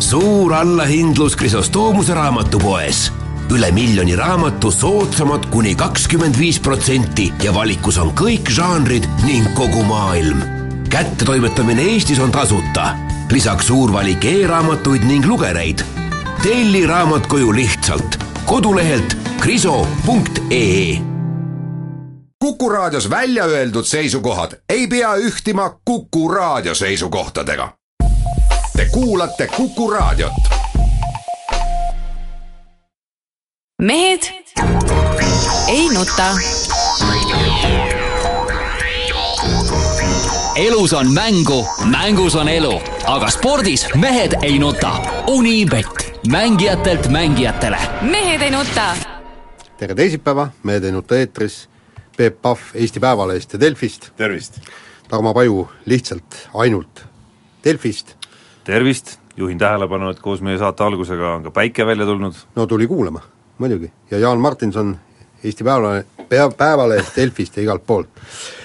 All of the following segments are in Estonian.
suur allahindlus Krisostoomuse raamatupoes. üle miljoni raamatu soodsamad kuni kakskümmend viis protsenti ja valikus on kõik žanrid ning kogu maailm. kättetoimetamine Eestis on tasuta. lisaks suur valik e-raamatuid ning lugereid. telli raamat koju lihtsalt kodulehelt kriso.ee Kuku Raadios välja öeldud seisukohad ei pea ühtima Kuku Raadio seisukohtadega. Te kuulate Kuku Raadiot. mehed ei nuta. elus on mängu, mängus on elu, aga spordis mehed ei nuta. Unibet, mängijatelt mängijatele. mehed ei nuta. tere teisipäeva, Mehed ei nuta eetris, Peep Pahv Eesti Päevalehest ja Delfist, tervist! Tarmo Paju lihtsalt ainult Delfist, tervist, juhin tähelepanu, et koos meie saate algusega on ka päike välja tulnud. no tuli kuulama, muidugi, ja Jaan Martinson Eesti Päevalehe, pea, Päevalehest, Delfist ja igalt poolt.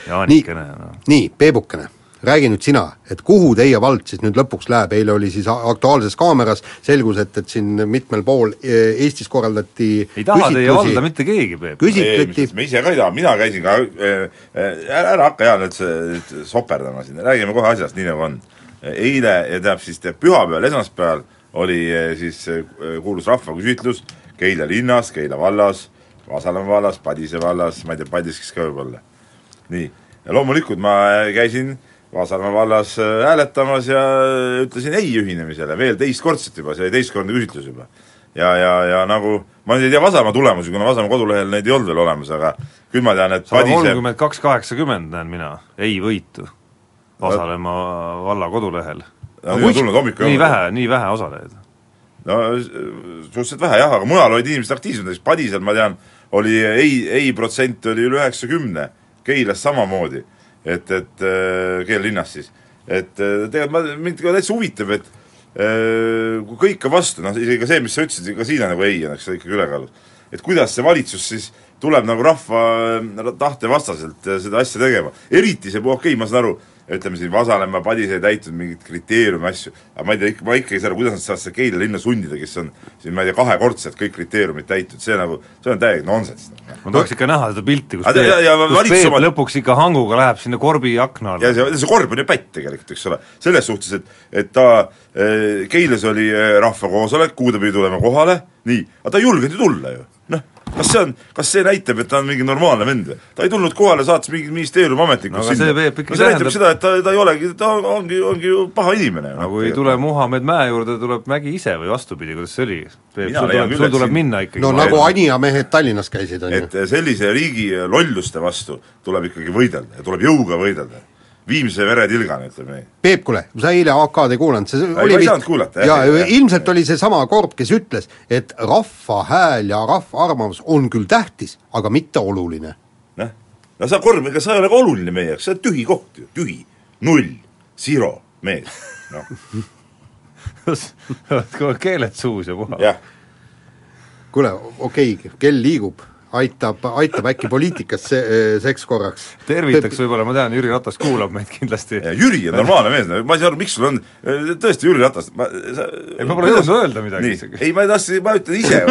Jaanikene, noh. nii, Peebukene, räägi nüüd sina, et kuhu teie vald siis nüüd lõpuks läheb, eile oli siis Aktuaalses Kaameras, selgus, et, et siin mitmel pool e, Eestis korraldati ei taha teie valda mitte keegi, Peep. küsitleti me ise ka ei taha, mina käisin ka äh, äh, ära, hakka Jaan nüüd soperdama siin, räägime kohe asjast, nii nagu on. Eile teab siis teab pühapäeval, esmaspäeval oli äh, siis äh, kuulus rahvaküsitlus Keila linnas, Keila vallas, Vasalemma vallas, Padise vallas, ma ei tea, Paldiskis ka võib-olla. nii, ja loomulikult ma käisin Vasalemma vallas äh, hääletamas ja ütlesin ei ühinemisele veel teistkordselt juba, see oli teistkordne küsitlus juba. ja, ja, ja nagu, ma nüüd ei tea Vasalemma tulemusi, kuna Vasalemma kodulehel neid ei olnud veel olemas, aga küll ma tean, et sada kolmkümmend kaks kaheksakümmend näen mina, ei võitu. Vasalemma valla kodulehel. nii vähe, nii vähe osalejaid. no suhteliselt vähe jah, aga mujal olid inimesed aktiivsed, näiteks Padisel ma tean, oli ei, ei protsent oli üle üheksakümne, Keilas samamoodi, et, et äh, Keila linnas siis. et äh, tegelikult ma, mind ka täitsa huvitab, et äh, kui kõik on vastu, noh isegi ka see, mis sa ütlesid, ka siin on nagu ei on, eks ole, ikkagi ülekaalus. et kuidas see valitsus siis tuleb nagu rahva tahte vastaselt seda asja tegema, eriti see, okei okay,, ma saan aru, ütleme siin Vasalemma, Padis ei täitnud mingeid kriteeriume, asju, aga ma ei tea, ma ikka ei saa aru, kuidas nad saavad seda Keila linna sundida, kes on siin, ma ei tea, kahekordselt kõik kriteeriumid täitnud, see nagu, see on täielik nonsenss. ma tahaks ikka näha seda pilti, kus Peep, oma- lõpuks ikka hanguga läheb sinna korbi akna alla. ja see, see korb on ju pätt tegelikult, eks ole, selles suhtes, et, et ta eh, Keilas oli eh, rahvakoosolek, kuhu ta pidi tulema kohale, nii, aga ta ei julgenud ju tulla ju, kas see on, kas see näitab, et ta on mingi normaalne vend või? ta ei tulnud kohale, saatis mingid ministeeriumi ametnikud No aga see, Peep, ikkagi no see näitab tähendab- seda, et ta, ta ei olegi, ta ongi, ongi ju paha inimene. noh, nagu ei tule Muhamed Mäe juurde, tuleb Mägi ise või vastupidi, kuidas see oli? Sul tuleb, sul tuleb minna ikkagi no nagu ei- Anija mehed Tallinnas käisid, on ju. et sellise riigi lolluste vastu tuleb ikkagi võidelda ja tuleb jõuga võidelda. Viimse veretilgani, ütleme nii. Peep, kuule, sa eile AK-d ei kuulanud, see ma ei saanud kuulata, jah, jaa, jah. ilmselt oli seesama Korb, kes ütles, et rahva hääl ja rahva arvamus on küll tähtis, aga mitte oluline. noh, no sa korv, ega sa ei ole ka oluline meie jaoks, sa oled tühi koht ju, tühi, null, zero, mees, noh, kohe keeled suus ja puha. kuule, okei okay,, kell liigub, aitab, aitab äkki poliitikas se-, seks korraks. tervitaks võib-olla, ma tean, Jüri Ratas kuulab meid kindlasti. Ja Jüri on normaalne mees, ma ei saa aru, miks sul on, tõesti Jüri Ratas, ma sa, ei, ma pole jõudnud öelda midagi isegi. ei ma tahtsin, ma ütlen ise,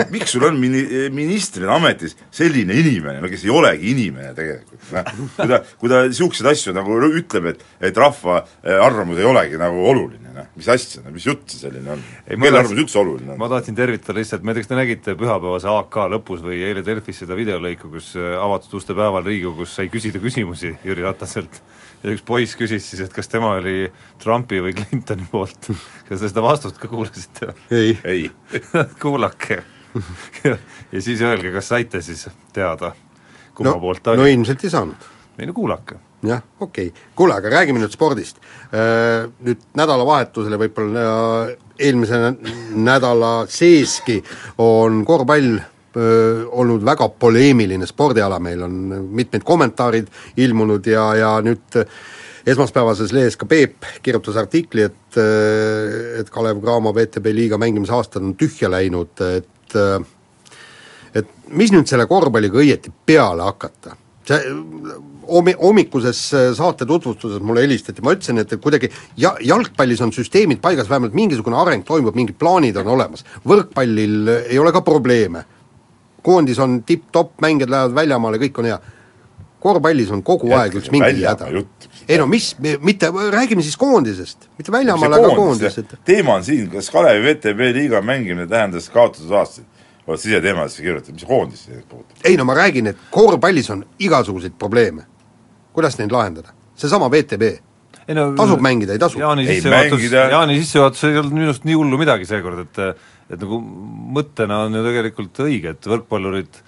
et miks sul on mini-, ministrina ametis selline inimene, no kes ei olegi inimene tegelikult, noh. kui ta, kui ta niisuguseid asju nagu ütleb, et, et rahva eh, arvamus ei olegi nagu oluline, noh, mis asja, mis jutt see selline on? Kelle arvamus üldse oluline on? ma tahtsin tervitada lihtsalt, ma ei tea, kas te nägite pühapäevase AK lõpus või eile Delfis seda videolõiku, kus äh, avatud uste päeval Riigikogus sai küsida küsimusi Jüri Rataselt ja üks poiss küsis siis, et kas tema oli Trumpi või Clintoni poolt. kas te seda vastust ka kuulasite? ei, ei. kuulake ja, ja siis öelge, kas saite siis teada, kumma no, poolt ta no oli. ilmselt ei saanud. ei no kuulake. jah, okei okay., kuule, aga räägime nüüd spordist. Nüüd nädalavahetusele võib-olla äh, eelmise nä- nädala seeski on korvpall olnud väga poleemiline spordiala, meil on mitmed kommentaarid ilmunud ja, ja nüüd esmaspäevases lehes ka Peep kirjutas artikli, et et Kalev Cramo VTB liiga mängimise aastad on tühja läinud, et et mis nüüd selle korvpalliga õieti peale hakata? see homi-, hommikuses saate tutvustuses mulle helistati, ma ütlesin, et kuidagi ja-, jalgpallis on süsteemid paigas, vähemalt mingisugune areng toimub, mingid plaanid on olemas, võrkpallil ei ole ka probleeme. Koondis on tipp-topp, mängijad lähevad väljamaale, kõik on hea. korvpallis on kogu aeg üks mingi häda. ei no mis, mitte, räägime siis koondisest, mitte väljamaal, aga koondis, et teema on siin, kas Kalevi VTB liiga mängimine tähendas kaotatud aastaid? oled siseteemadesse kirjutanud, mis koondis see puudutab? ei no ma räägin, et korvpallis on igasuguseid probleeme. kuidas neid lahendada? seesama VTB, ei no tasub mängida, ei tasu? Jaani Ei sissejuhatus, mängida. Jaani sissejuhatus ei olnud minu arust nii hullu midagi seekord, et et nagu mõttena on ju tegelikult õige, et võrkpallurid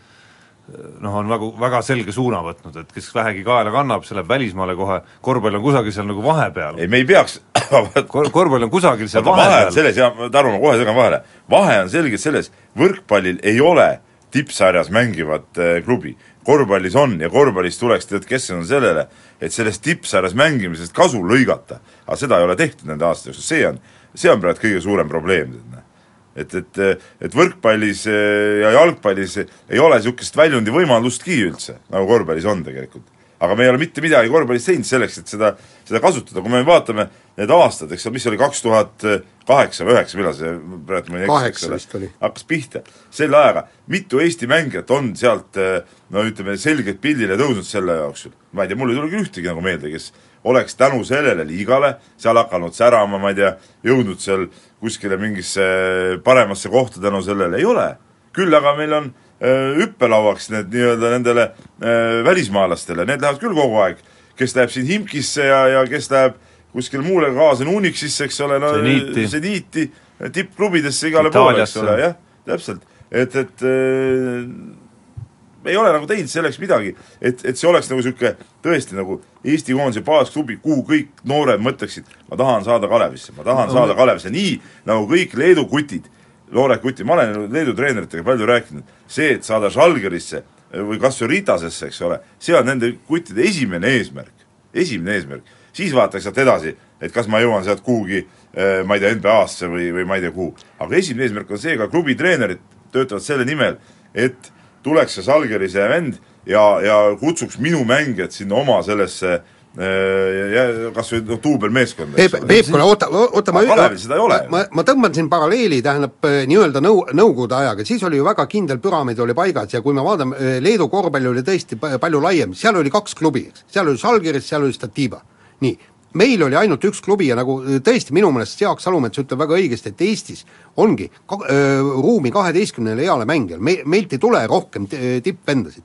noh, on nagu väga selge suuna võtnud, et kes vähegi kaela kannab, see läheb välismaale kohe, korvpall on kusagil seal nagu vahepeal. ei, me ei peaks Kor-, korvpall on kusagil seal vaata, vahe on vahepeal. selles, ja Tarmo, ma kohe segan vahele, vahe on selgelt selles, võrkpallil ei ole tippsarjas mängivat äh, klubi. korvpallis on ja korvpallis tuleks tead keskenduda sellele, et sellest tippsarjas mängimisest kasu lõigata. aga seda ei ole tehtud nende aastate jooksul, see on, see on praegu kõige suurem probleem. Et, et, et võrkpallis äh, ja jalgpallis ei ole niisugust väljundi võimalustki üldse, nagu korvpallis on tegelikult. Aga me ei ole mitte midagi korvpallis teinud selleks, et seda, seda kasutada, kui me vaatame need aastad, eks ole, mis oli kaks tuhat kaheksa või üheksa, millal see praegu ma ei eksi, eks ole, hakkas pihta. selle ajaga, mitu Eesti mängijat on sealt no ütleme, selgelt pildile tõusnud selle jooksul, ma ei tea, mul ei tule küll ühtegi nagu meelde, kes oleks tänu sellele liigale seal hakanud särama, ma ei tea, jõudnud seal kuskile mingisse paremasse kohta tänu sellele, ei ole. küll aga meil on öö, hüppelauaks need nii-öelda nendele öö, välismaalastele, need lähevad küll kogu aeg, kes läheb siin Himkisse ja, ja kes läheb kuskile muule kaasa, Unixisse, eks ole, no seniiti, tippklubidesse igale poole, eks ole, jah, täpselt. et, et äh, me ei ole nagu teinud selleks midagi, et, et see oleks nagu niisugune tõesti nagu Eesti koondise baasklubi, kuhu kõik noored mõtleksid, ma tahan saada Kalevisse, ma tahan saada Kalevisse, nii nagu kõik Leedu kutid, noored kutid, ma olen Leedu treeneritega palju rääkinud, see, et saada Žalgirisse või kas või Ritasesse, eks ole, see on nende kuttide esimene eesmärk, esimene eesmärk. siis vaataks sealt edasi, et kas ma jõuan sealt kuhugi eh, ma ei tea, NBA-sse või, või ma ei tea kuhu. aga esimene eesmärk on see, ka klubi treenerid töötavad selle nimel, et tuleks see Žalgirise vend ja, ja kutsuks minu mängijad sinna oma sellesse äh, kas või noh, duubelmeeskonda, Peep, Peep, kuule oota, oota ma Kalevil seda ei ole. ma, ma tõmban siin paralleeli, tähendab eh, nii-öelda nõu-, Nõukogude ajaga, siis oli ju väga kindel püramiid oli paigas ja kui me vaatame, eh, Leedu korvpall oli tõesti pa- palju laiem, seal oli kaks klubi, eks, seal oli Žalgiris, seal oli Statiba. nii, meil oli ainult üks klubi ja nagu eh, tõesti minu meelest Jaak Salumets ütleb väga õigesti, et Eestis ongi ka, öö, ruumi kaheteistkümnele heale mängijale, me, meilt ei tule rohkem t- tippvendasid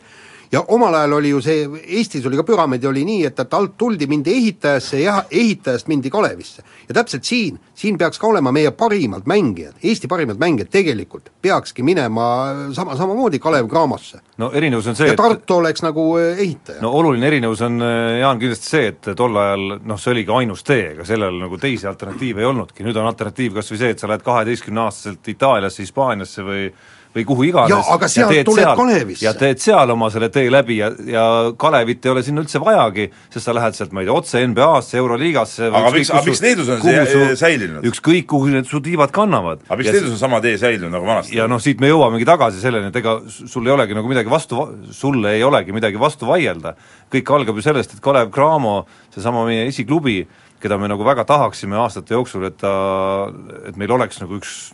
ja omal ajal oli ju see, Eestis oli ka püramiid oli nii, et, et alt tuldi, mindi ehitajasse ja ehitajast mindi Kalevisse. ja täpselt siin, siin peaks ka olema meie parimad mängijad, Eesti parimad mängijad tegelikult peakski minema sama, samamoodi Kalev Cramosse. no erinevus on see, et Tartu oleks nagu äh, ehitaja no oluline erinevus on, äh, Jaan, kindlasti see, et tol ajal noh, see oligi ainus tee, ega sellel nagu teisi alternatiive ei olnudki, nüüd on alternatiiv kas või see, et sa lähed kaheteistkümneaastaselt Itaaliasse, Hispaaniasse või või kuhu iganes aga sealt teed tuled seal- Kalevisse. ja teed seal oma selle tee läbi ja, ja Kalevit ei ole sinna üldse vajagi, sest sa lähed sealt, ma ei tea, otse NBA-sse, Euroliigasse Aga miks- aga miks Leedus on see, äh, säilinud? ükskõik, kuhu need su tiivad kannavad. aga miks Ja Leedus on sama tee säilinud nagu vanasti? ja noh, siit me jõuamegi tagasi selleni, et ega sul ei olegi nagu midagi vastu, sulle ei olegi midagi vastu vaielda. kõik algab ju sellest, et Kalev Cramo, seesama meie esiklubi, keda me nagu väga tahaksime aastate jooksul, et ta, et meil oleks nagu üks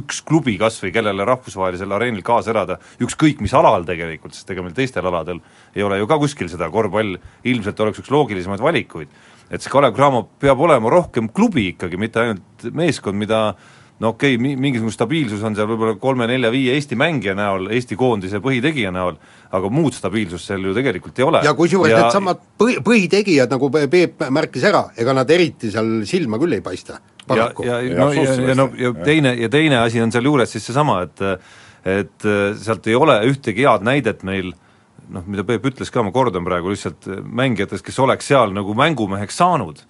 üks klubi kas või, kellele rahvusvahelisel areenil kaasa elada, ükskõik mis alal tegelikult, sest ega meil teistel aladel ei ole ju ka kuskil seda, korvpall ilmselt oleks üks loogilisemaid valikuid. et see Kalev Cramo peab olema rohkem klubi ikkagi, mitte ainult meeskond, mida no okei okay, mi-, mingisugune stabiilsus on seal võib-olla kolme-nelja-viie Eesti mängija näol, Eesti koondise põhitegija näol, aga muud stabiilsust seal ju tegelikult ei ole. ja kusjuures needsamad põhi, põhitegijad, nagu Pe- Peep märkis ära, ega nad eriti seal silma küll ei paista, ja, ja, Ja no ja, ja no ja teine, ja teine asi on sealjuures siis seesama, et et äh, sealt ei ole ühtegi head näidet meil noh, mida Peep ütles ka, ma kordan praegu lihtsalt, äh, mängijatest, kes oleks seal nagu mängumeheks saanud,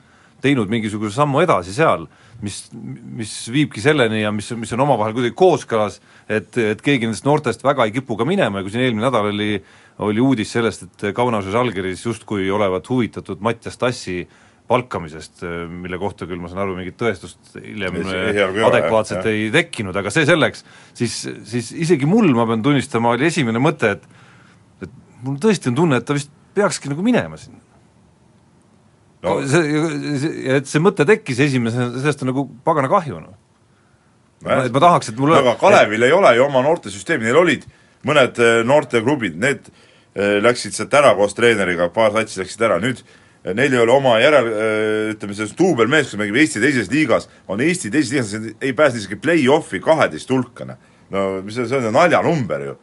teinud mingisuguse sammu edasi seal, mis, mis viibki selleni ja mis, mis on omavahel kuidagi kooskõlas, et, et keegi nendest noortest väga ei kipu ka minema ja kui siin eelmine nädal oli oli uudis sellest, et Kaunas ja Žalgiris justkui olevat huvitatud Mattias Tassi palkamisest, mille kohta küll ma saan aru, mingit tõestust hiljem ole, adekvaatselt ei tekkinud, aga see selleks, siis, siis isegi mul, ma pean tunnistama, oli esimene mõte, et et mul tõesti on tunne, et ta vist peakski nagu minema sinna no no. see, see, et see mõte tekkis esimesena, sellest on nagu pagana kahju, noh. Et ma tahaks, et mul aga Kalevil ei ole ju oma noortesüsteemi, neil olid mõned eh, noorteklubid, need läksid sealt ära koos treeneriga, paar satsi läksid ära, nüüd neil ei ole oma järel, ütleme, selles duubelmeeskond mängib Eesti teises liigas, on Eesti teises liigas, ei pääse isegi play-off'i kaheteist hulka, noh. no mis see, see on naljanumber ju.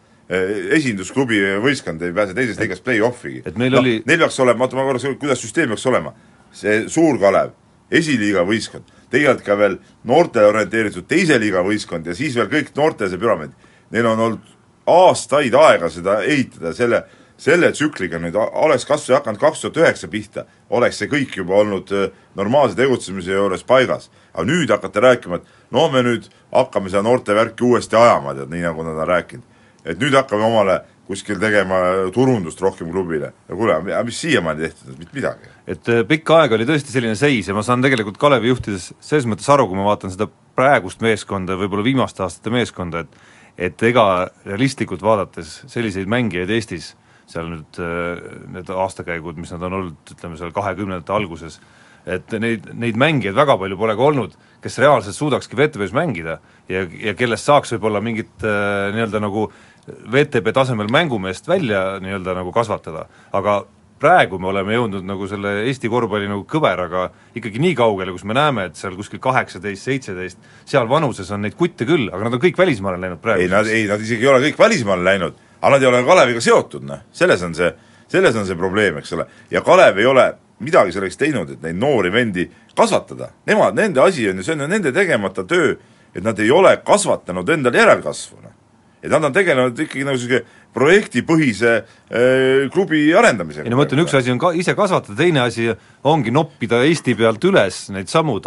esindusklubi võistkond ei pääse teises liigas play-off'igi. Et meil oli- Neil peaks olema, oota ma korraks, kuidas süsteem peaks olema, see Suur Kalev, esiliiga võistkond, tegelikult ka veel noortele orienteeritud teise liiga võistkond ja siis veel kõik noorte see püramiid. Neil on olnud aastaid aega seda ehitada, selle, selle tsükliga nüüd oleks kas või hakanud kaks tuhat üheksa pihta, oleks see kõik juba olnud äh, normaalse tegutsemise juures paigas. aga nüüd hakata rääkima, et no me nüüd hakkame seda noortevärki uuesti ajama, tead, nii nagu nad on rääkinud. et nüüd hakkame omale kuskil tegema turundust rohkem klubile. ja kuule, mis siiamaani tehtud mitte midagi. et äh, pikka aega oli tõesti selline seis ja ma saan tegelikult Kalevi juhtides selles mõttes aru, kui ma vaatan seda praegust meeskonda, võib-olla viimaste aastate meeskonda, et et ega realistlikult vaadates selliseid mängijaid Eestis, seal nüüd äh, need aastakäigud, mis nad on olnud, ütleme seal kahekümnendate alguses, et neid, neid mängijaid väga palju pole ka olnud, kes reaalselt suudakski VTV-s mängida ja, ja kellest saaks võib-olla mingit äh, nii-öelda nagu VTB tasemel mängumeest välja nii-öelda nagu kasvatada, aga praegu me oleme jõudnud nagu selle Eesti korvpalli nagu kõveraga ikkagi nii kaugele, kus me näeme, et seal kuskil kaheksateist, seitseteist, seal vanuses on neid kutte küll, aga nad on kõik välismaale läinud praegu. ei, nad, ei, nad isegi ei ole kõik välismaale läinud, aga nad ei ole Kaleviga seotud, noh, selles on see, selles on see probleem, eks ole. ja Kalev ei ole midagi selleks teinud, et neid noori vendi kasvatada. Nemad, nende asi on ju, see on ju nende tegemata töö, et nad ei ole kasvatanud endale järelkasvu, noh. et nad on tegelenud ikkagi nagu niisugune projektipõhise äh, klubi arendamisega. ei no ma ütlen, üks asi on ka ise kasvatada, teine asi ongi noppida Eesti pealt üles neid samu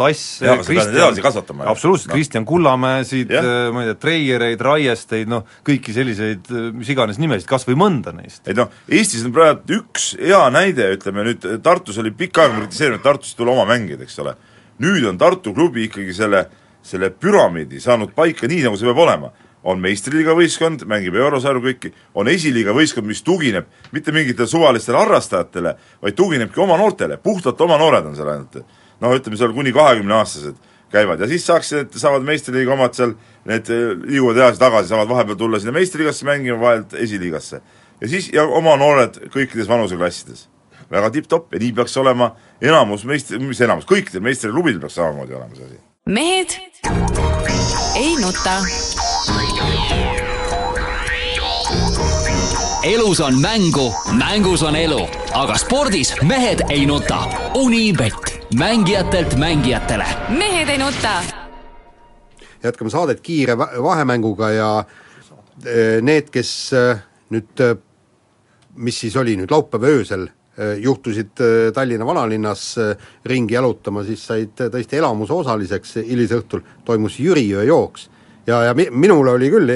kasvatama ju. absoluutselt Kristjan Kullamäesid Jah., ma ei tea, Treiereid, Raiesteid, noh, kõiki selliseid äh, mis iganes nimesid, kas või mõnda neist. et noh, Eestis on praegu üks hea näide, ütleme nüüd Tartus oli pikka aega kritiseerinud, Tartus ei tule oma mängijad, eks ole. nüüd on Tartu klubi ikkagi selle, selle püramiidi saanud paika nii, nagu see peab olema. On meistriliiga võistkond, mängib eurosarju kõiki, on esiliiga võistkond, mis tugineb mitte mingitele suvalistele harrastajatele, vaid tuginebki oma noortele, puhtalt oma noored on seal ainult. noh, ütleme seal kuni kahekümneaastased käivad ja siis saaks, saavad meistriliiga omad seal, need eh, liiguvad edasi-tagasi, saavad vahepeal tulla sinna meistriliigasse mängima, vahelt esiliigasse. ja siis, ja oma noored kõikides vanuseklassides. väga tipp-topp ja nii peaks olema enamus meistri, mis enamus, kõikidel meistriklubidel peaks samamoodi olema see asi. mehed ei nuta. Elus on mängu, mängus on elu, aga spordis mehed ei nuta. Unibet, mängijatelt mängijatele mehed ei nuta jätkame saadet kiire vahemänguga ja eh, need, kes eh, nüüd, eh, mis siis oli nüüd laupäeva öösel, juhtusid Tallinna vanalinnas ringi jalutama, siis said tõesti elamuse osaliseks, hilisõhtul toimus Jüriöö jooks. Ja, ja mi-, minul oli küll,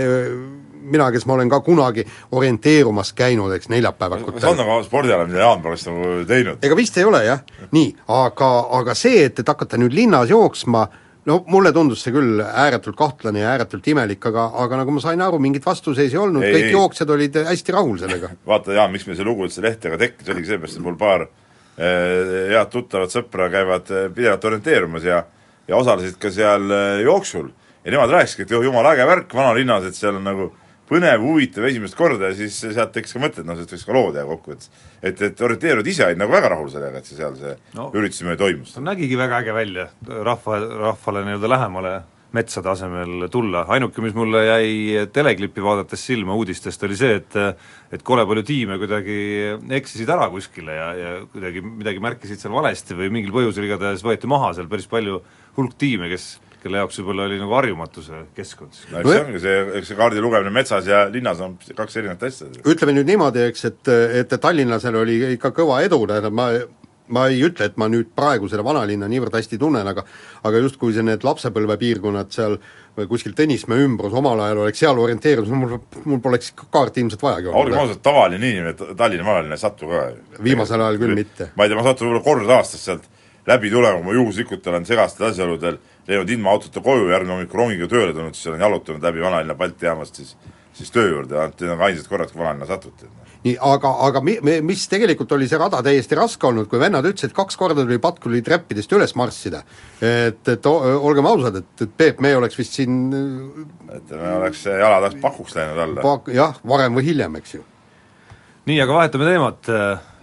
mina, kes ma olen ka kunagi orienteerumas käinud, eks neljapäevakutel see on nagu spordiala, mida Jaan poleks nagu teinud. ega vist ei ole jah, nii, aga, aga see, et, et hakata nüüd linnas jooksma, no mulle tundus see küll ääretult kahtlane ja ääretult imelik, aga, aga nagu ma sain aru, mingit vastuseisi ei olnud, kõik ei. jooksjad olid hästi rahul sellega. vaata, Jaan, miks meil see lugu üldse lehtega tekkis, oligi seepärast, et mul paar eh, head tuttavat sõpra käivad eh, pidevalt orienteerumas ja ja osalesid ka seal eh, jooksul. Ja nemad rääkisidki, et oh, jumala äge värk vanalinnas, et seal on nagu põnev, huvitav esimest korda ja siis sealt tekkis ka mõte, et noh, sellest võiks ka loo teha kokkuvõttes. et, et orienteerujad ise olid nagu väga rahul sellega, et see seal see No. no. üritus niimoodi toimus. see nägigi väga äge välja, rahva, rahvale nii-öelda lähemale metsade asemel tulla, ainuke, mis mulle jäi teleklippi vaadates silma uudistest, oli see, et et kole palju tiime kuidagi eksisid ära kuskile ja, ja kuidagi midagi märkisid seal valesti või mingil põhjusel igatahes võeti maha seal päris palju hulk tiime, kes kelle jaoks võib-olla oli nagu harjumatuse keskkond siis. no eks see ongi see, eks see kaardi lugemine metsas ja linnas on kaks erinevat asja. ütleme nüüd niimoodi, eks, et, et Tallinlasel oli ikka kõva edu, tähendab ma ma ei ütle, et ma nüüd praegu selle vanalinna niivõrd hästi tunnen, aga aga justkui see need lapsepõlvepiirkonnad seal või kuskil Tõnismäe ümbrus omal ajal oleks seal orienteerunud, mul, mul poleks kaarti ilmselt vajagi olgem olnud. ausad, tavaline inimene Tallinna vanalinna ei satu ka. Viimasel ajal küll mitte. ma ei tea, ma satun võib-olla kord aastas sealt läbi tulema, ma juhuslikult olen segastel asjaoludel läinud ilma autota koju, järgmine hommik rongiga tööle tulnud, siis olen jalutanud läbi vanalinna Balti jaamast siis siis töö juurde, ainult need on ainsad korrad, kui vanalinna satuti. nii, aga, aga mi-, mi-, mis tegelikult oli see rada täiesti raske olnud, kui vennad ütlesid, kaks korda tuli Patkuli treppidest üles marssida. et, et olgem ausad, et, et Peep, me oleks vist siin et me oleks jalad oleks pakuks läinud alla. pak-, jah, varem või hiljem, eks ju. nii, aga vahetame teemat,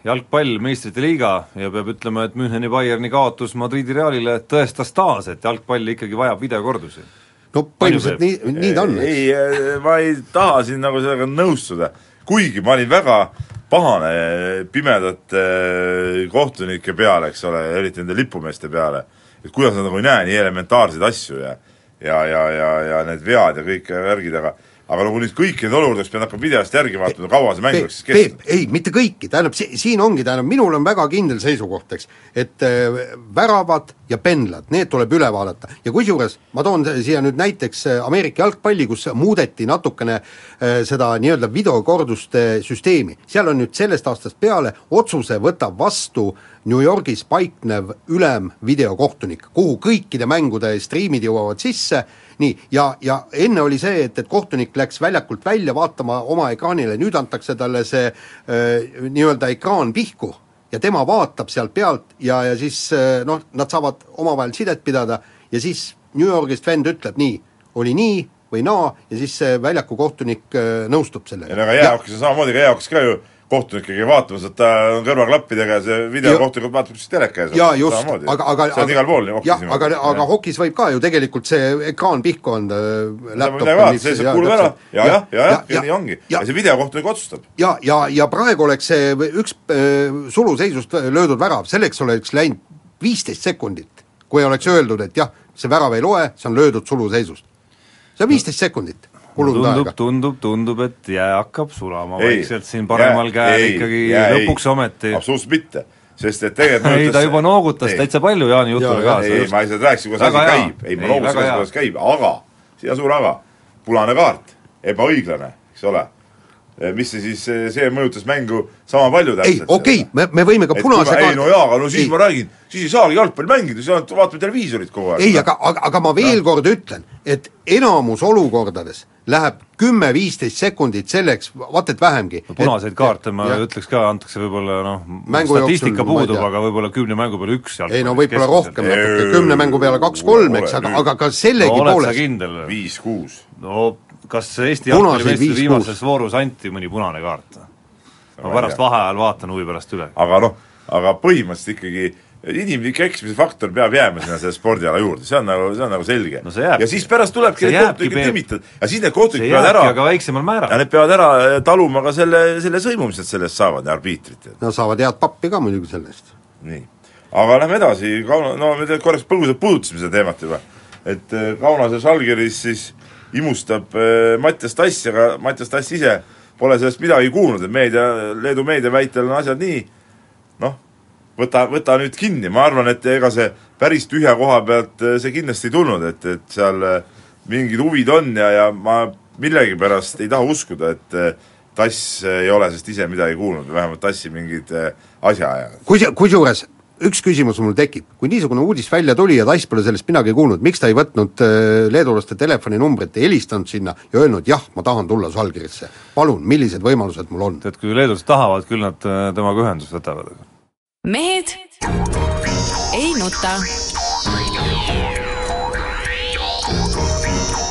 jalgpall, meistrite liiga ja peab ütlema, et Müncheni Bayerni kaotus Madridi Realile tõestas taas, et jalgpall ikkagi vajab videokordusi. no põhimõtteliselt nii, nii ta on, ei, ma ei taha siin nagu sellega nõustuda, kuigi ma olin väga pahane pimedate kohtunike peale, eks ole, eriti nende lipumeeste peale, et kuidas nad nagu ei näe nii elementaarseid asju ja ja, ja, ja, ja need vead ja kõik värgid, aga aga nagu nüüd kõiki neid olukordades pead hakkama videost järgi vaatama, kaua see mäng oleks siis kestnud. ei, mitte kõiki, tähendab, si-, siin ongi, tähendab, minul on väga kindel seisukoht, eks, et äh, väravad ja pendlad, need tuleb üle vaadata. ja kusjuures ma toon siia nüüd näiteks äh, Ameerika jalgpalli, kus muudeti natukene äh, seda nii-öelda videokorduste süsteemi. seal on nüüd sellest aastast peale, otsuse võtab vastu New Yorgis paiknev ülem videokohtunik, kuhu kõikide mängude striimid jõuavad sisse, nii, ja, ja enne oli see, et, et kohtunik läks väljakult välja vaatama oma ekraanile, nüüd antakse talle see äh, nii-öelda ekraan pihku ja tema vaatab sealt pealt ja, ja siis äh, noh, nad saavad omavahel sidet pidada ja siis New Yorgist vend ütleb nii, oli nii või naa ja siis see väljaku kohtunik äh, nõustub sellega. ja no aga jäähokis on samamoodi, ega jäähokis ka ju kohtunik käi vaatamas, et ta on kõrvaklappidega ja see videokohtunik vaatab siis teleka ees. jaa, just, aga, aga see on igal pool nii jah, aga, aga hokis võib ka ju tegelikult see ekraan pihku anda vaadata, see saab kuulub ära ja, jah, ja, jah, ja nii ongi. ja see videokohtunik otsustab. ja, ja, ja praegu oleks see üks äh, suluseisust löödud värav, selleks oleks läinud viisteist sekundit, kui oleks öeldud, et jah, see värav ei loe, see on löödud suluseisust. see on viisteist sekundit kulunud tundub, aega. tundub, tundub, et jää hakkab sulama Ei, vaikselt siin paremal jää- käel ei, ikkagi jää ei. lõpuks ometi. absoluutselt mitte, sest et tegelikult ei, ta juba noogutas Ei. täitsa palju Jaani jutule Jaa, kaasa. ei, ma lihtsalt rääkisin, kuidas asi käib, ei ma Ei, hea. kuidas käib, aga, siin on suur aga, punane kaart, ebaõiglane, eks ole. mis see siis, see mõjutas mängu sama palju ei, täpselt. okei okay,, me, me võime ka punase ma, ei no jaa, aga no siis ei. ma räägin, siis ei saagi jalgpalli mängida, siis ainult vaatame televiisorit kogu aeg. ei, aga, aga, aga ma veel kord ütlen, et enamus olukordades läheb kümme-viisteist sekundit selleks, vaat et vähemgi. no punaseid kaarte ma jah. ütleks ka, antakse võib-olla noh, statistika jooksul, puudub, aga võib-olla kümne mängu peale üks ei no võib-olla rohkem natuke, kümne mängu peale kaks-kolm, eks, aga, aga ka no sa sellegipoolest kindel? viis-kuus. no kas Eesti jalgpallimeistrite viis, viimases voorus anti mõni punane kaart? ma pärast vaheajal vaatan huvi pärast üle. aga noh, aga põhimõtteliselt ikkagi inimlik eksimise faktor peab jääma sinna selle spordiala juurde, see on nagu, see on nagu selge. No ja siis pärast tulebki need kohtunikud timitada ja siis need kohtunikud peavad ära aga väiksemal ja määral. need peavad ära taluma ka selle, selle sõimu, mis nad sellest saavad, arbiitrit. no saavad head pappi ka muidugi selle eest. nii, aga lähme edasi, Kauno, no me tegelikult korraks põgusalt puudutasime seda teemat juba, et äh, Kaunases Žalgiris siis imustab äh, Mattias Tass, aga Mattias Tass ise pole sellest midagi kuulnud, et meedia, Leedu meedia väitel on asjad nii, võta, võta nüüd kinni, ma arvan, et ega see päris tühja koha pealt äh, see kindlasti ei tulnud, et, et seal äh, mingid huvid on ja, ja ma millegipärast ei taha uskuda, et äh, Tass ei ole sellest ise midagi kuulnud vähemalt Tassi mingid asjaajajad. kuis-, kusjuures üks küsimus mul tekib, kui niisugune uudis välja tuli ja Tass pole sellest midagi kuulnud, miks ta ei võtnud leedulaste telefoninumbrit ja helistanud sinna ja öelnud jah, ma tahan tulla Žalgirisse. palun, millised võimalused mul on? tead, kui leedulased tahavad, küll nad temaga ühendust võtavad. Mehed ei nuta.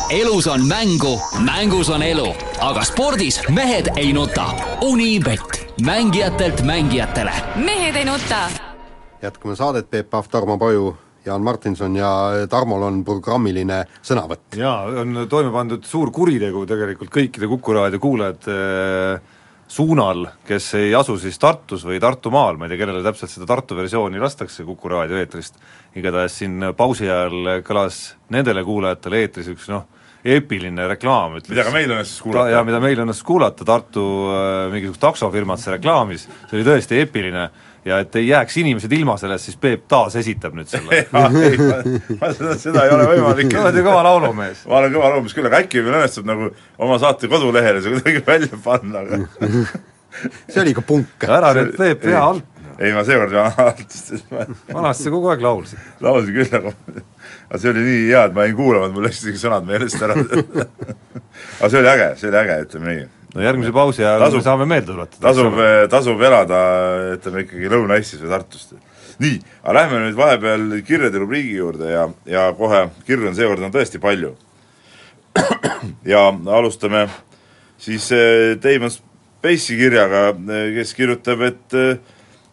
elus on mängu, mängus on elu, aga spordis mehed ei nuta. Unibet, mängijatelt mängijatele mehed ei nuta. jätkame saadet, Peep Pahv, Tarmo Paju, Jaan Martinson ja Tarmol on programmiline sõnavõtt. jaa, on toime pandud suur kuritegu tegelikult kõikide Kuku raadio kuulajate äh, suunal, kes ei asu siis Tartus või Tartumaal, ma ei tea, kellele täpselt seda Tartu versiooni lastakse Kuku raadio eetrist, igatahes siin pausi ajal kõlas nendele kuulajatele eetris üks noh, eepiline reklaam, ütles mida ka meil õnnestus Ta- kuulata. jaa, mida meil õnnestus kuulata, Tartu äh, mingisugust taksofirmat see reklaamis, see oli tõesti eepiline ja et ei jääks inimesed ilma sellest, siis Peep taas esitab nüüd selle ei, ma, seda, seda ei ole võimalik. sa oled ju kõva laulumees. ma olen kõva laulumees küll, aga äkki meil õnnestub nagu oma saate kodulehele see kuidagi välja panna, aga see oli ikka punk. ära nüüd Peep pea alt, ei, ma seekord pean alt, sest ma vanasti sa kogu aeg laulsid. laulsin küll, aga aga see oli nii hea, et ma jäin kuulama, et mul läksid isegi sõnad meelest ära. aga see oli äge, see oli äge, ütleme nii. No järgmise pausi ajal Tasub- me saame meelde tuletada. tasub, tasub elada ütleme ikkagi Lõuna-Eestis või Tartust. nii, aga lähme nüüd vahepeal kirjade rubriigi juurde ja, ja kohe kirju on seekord on tõesti palju. ja alustame siis eh, Damon Space'i kirjaga, kes kirjutab, et eh,